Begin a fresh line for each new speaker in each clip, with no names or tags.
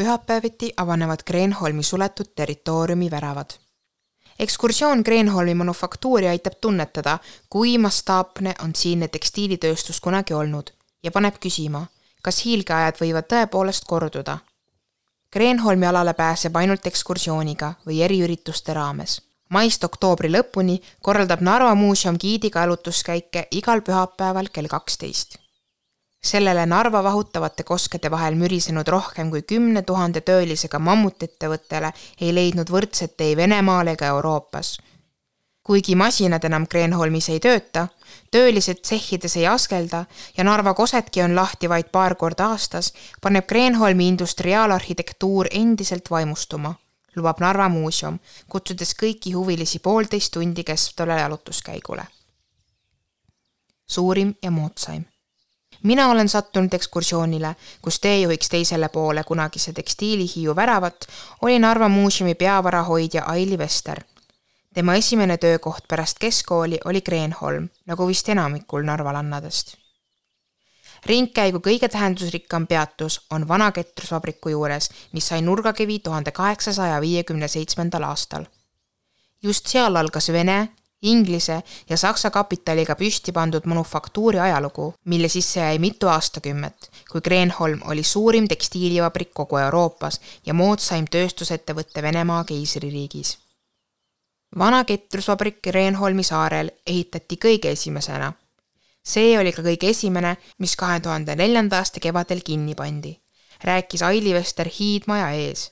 pühapäeviti avanevad Kreenholmi suletud territooriumi väravad. ekskursioon Kreenholmi manufaktuuri aitab tunnetada, kui mastaapne on siinne tekstiilitööstus kunagi olnud ja paneb küsima, kas hiilgeajad võivad tõepoolest korduda. Kreenholmi alale pääseb ainult ekskursiooniga või eriürituste raames. maist oktoobri lõpuni korraldab Narva Muuseum giidiga jalutuskäike igal pühapäeval kell kaksteist sellele Narva vahutavate koskede vahel mürisenud rohkem kui kümne tuhande töölisega mammutettevõttele ei leidnud võrdset tee Venemaal ega Euroopas. kuigi masinad enam Kreenholmis ei tööta, töölised tsehhides ei askelda ja Narva kosedki on lahti vaid paar korda aastas, paneb Kreenholmi industriaalarhitektuur endiselt vaimustuma, lubab Narva muuseum, kutsudes kõiki huvilisi poolteist tundi kestvale jalutuskäigule. suurim ja moodsaim mina olen sattunud ekskursioonile, kus teejuhiks teisele poole kunagise tekstiilihiiu väravat oli Narva muuseumi peavarahoidja Aili Vester. tema esimene töökoht pärast keskkooli oli Kreenholm, nagu vist enamikul narvalannadest. ringkäigu kõige tähendusrikkam peatus on vana ketrusvabriku juures, mis sai nurgakivi tuhande kaheksasaja viiekümne seitsmendal aastal just seal algas Vene Inglise ja Saksa kapitaliga püsti pandud manufaktuuri ajalugu, mille sisse jäi mitu aastakümmet, kui Kreenholm oli suurim tekstiilivabrik kogu Euroopas ja moodsaim tööstusettevõte Venemaa keisririigis. vana ketrusvabrik Kreenholmi saarel ehitati kõige esimesena. see oli ka kõige esimene, mis kahe tuhande neljanda aasta kevadel kinni pandi, rääkis Aili Vester hiidmaja ees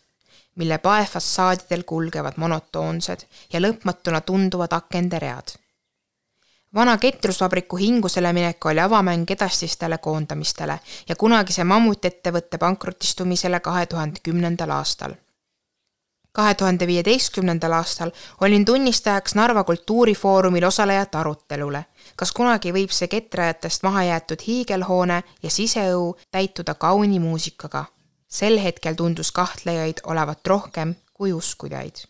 mille paefassaadidel kulgevad monotoonsed ja lõpmatuna tunduvad akende read. vana ketrusvabriku hingusele minek oli avamäng edasistele koondamistele ja kunagise mammutiettevõtte pankrotistumisele kahe tuhande kümnendal aastal. kahe tuhande viieteistkümnendal aastal olin tunnistajaks Narva Kultuurifoorumil osalejate arutelule, kas kunagi võib see ketrajatest maha jäetud hiigelhoone ja siseõu täituda kauni muusikaga sel hetkel tundus kahtlejaid olevat rohkem kui uskujaid.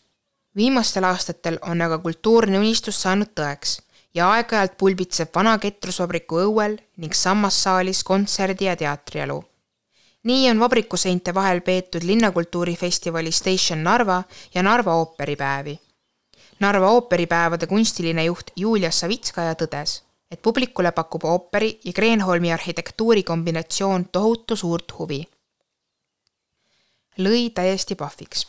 viimastel aastatel on aga kultuurne unistus saanud tõeks ja aeg-ajalt pulbitseb vana ketrusvabriku õuel ning sammassaalis kontserdi- ja teatrielu. nii on vabrikuseinte vahel peetud linnakultuurifestivali Station Narva ja Narva ooperipäevi. Narva ooperipäevade kunstiline juht Julia Savitskaja tõdes, et publikule pakub ooperi ja Kreenholmi arhitektuuri kombinatsioon tohutu suurt huvi lõi täiesti pahviks.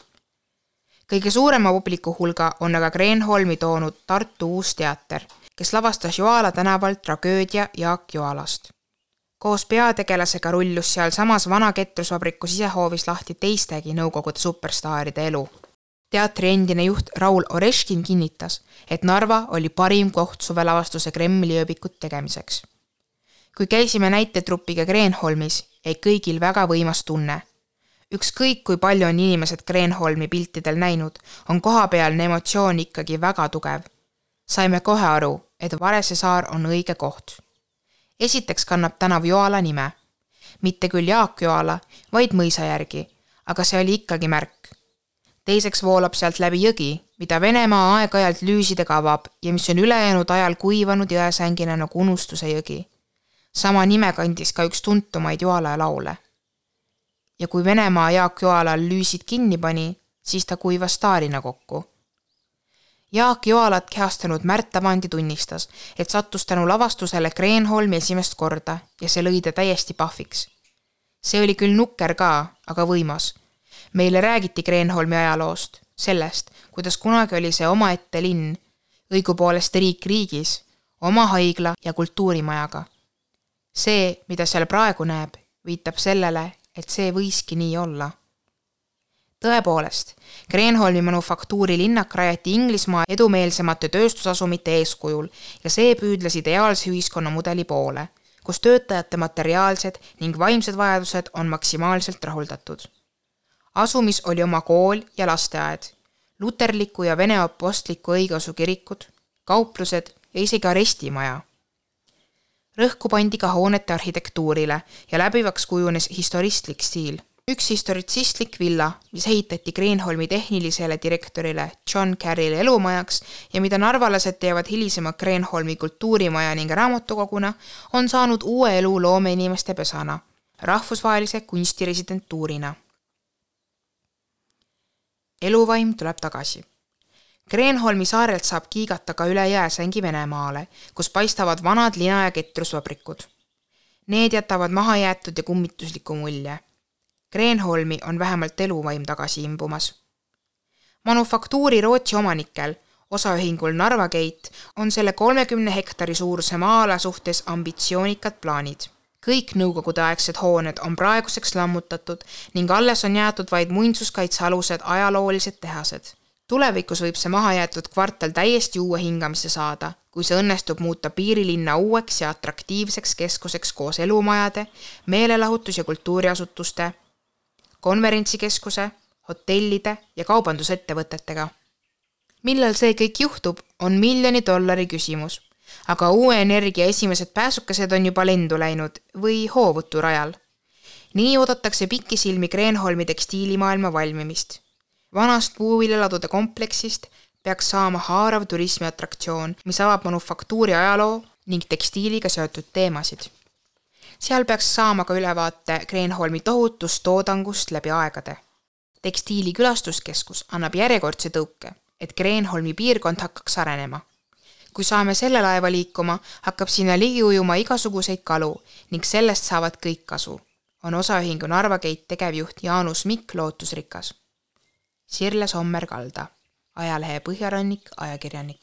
kõige suurema publiku hulga on aga Kreenholmi toonud Tartu Uus Teater, kes lavastas Joala tänaval tragöödia Jaak Joalast. koos peategelasega rullus sealsamas vana ketrusvabriku sisehoovis lahti teistegi Nõukogude superstaaride elu. teatri endine juht Raul Oreškin kinnitas, et Narva oli parim koht suvelavastuse Kremli ööbikut tegemiseks. kui käisime näitetrupiga Kreenholmis, jäi kõigil väga võimas tunne ükskõik kui palju on inimesed Kreenholmi piltidel näinud, on kohapealne emotsioon ikkagi väga tugev. saime kohe aru, et Varese saar on õige koht. esiteks kannab tänav Joala nime. mitte küll Jaak Joala, vaid mõisa järgi, aga see oli ikkagi märk. teiseks voolab sealt läbi jõgi, mida Venemaa aeg-ajalt lüüsidega avab ja mis on ülejäänud ajal kuivanud jõesängina nagu unustuse jõgi. sama nime kandis ka üks tuntumaid Joala laule ja kui Venemaa Jaak Joalal lüüsid kinni pani, siis ta kuivas staarina kokku. Jaak Joalat kehastanud Märt Avandi tunnistas, et sattus tänu lavastusele Kreenholmi esimest korda ja see lõi ta täiesti pahviks. see oli küll nukker ka, aga võimas. meile räägiti Kreenholmi ajaloost, sellest, kuidas kunagi oli see omaette linn, õigupoolest riik riigis, oma haigla ja kultuurimajaga. see, mida seal praegu näeb, viitab sellele, et see võiski nii olla. tõepoolest, Kreenholmi manufaktuuri linnak rajati Inglismaa edumeelsemate tööstusasumite eeskujul ja see püüdles ideaalse ühiskonnamudeli poole, kus töötajate materiaalsed ning vaimsed vajadused on maksimaalselt rahuldatud. asumis oli oma kool ja lasteaed, luterliku ja vene apostliku õigeusu kirikud, kauplused ja isegi arestimaja rõhku pandi ka hoonete arhitektuurile ja läbivaks kujunes historistlik stiil. üks historitsistlik villa, mis ehitati Kreenholmi tehnilisele direktorile John Carrile elumajaks ja mida narvalased teavad hilisema Kreenholmi kultuurimaja ning raamatukoguna, on saanud uue elu loomeinimeste pesana, rahvusvahelise kunstiresidentuurina eluvaim tuleb tagasi. Kreenholmi saarelt saab kiigata ka üle jääsängi Venemaale, kus paistavad vanad lina- ja ketrusvabrikud. Need jätavad mahajäetud ja kummitusliku mulje. Kreenholmi on vähemalt eluvaim tagasi imbumas. manufaktuuri Rootsi omanikel, osaühingul Narva Gate, on selle kolmekümne hektari suuruse maa-ala suhtes ambitsioonikad plaanid kõik nõukogudeaegsed hooned on praeguseks lammutatud ning alles on jäetud vaid muinsuskaitsealused ajaloolised tehased. Tulevikus võib see mahajäetud kvartal täiesti uue hingamise saada, kui see õnnestub muuta piirilinna uueks ja atraktiivseks keskuseks koos elumajade, meelelahutus- ja kultuuriasutuste, konverentsikeskuse, hotellide ja kaubandusettevõtetega. millal see kõik juhtub, on miljoni dollari küsimus aga uue energia esimesed pääsukesed on juba lendu läinud või hoovutu rajal. nii oodatakse pikisilmi Kreenholmi tekstiilimaailma valmimist. Vanast puuviljaladude kompleksist peaks saama haarav turismiatraktsioon, mis avab manufaktuuri ajaloo ning tekstiiliga seotud teemasid. seal peaks saama ka ülevaate Kreenholmi tohutust toodangust läbi aegade. tekstiili külastuskeskus annab järjekordse tõuke, et Kreenholmi piirkond hakkaks arenema kui saame selle laeva liikuma, hakkab sinna ligi ujuma igasuguseid kalu ning sellest saavad kõik kasu, on osaühingu Narva Gate tegevjuht Jaanus Mikk lootusrikas. Sirle Sommer Kalda, ajalehe Põhjarannik ajakirjanik.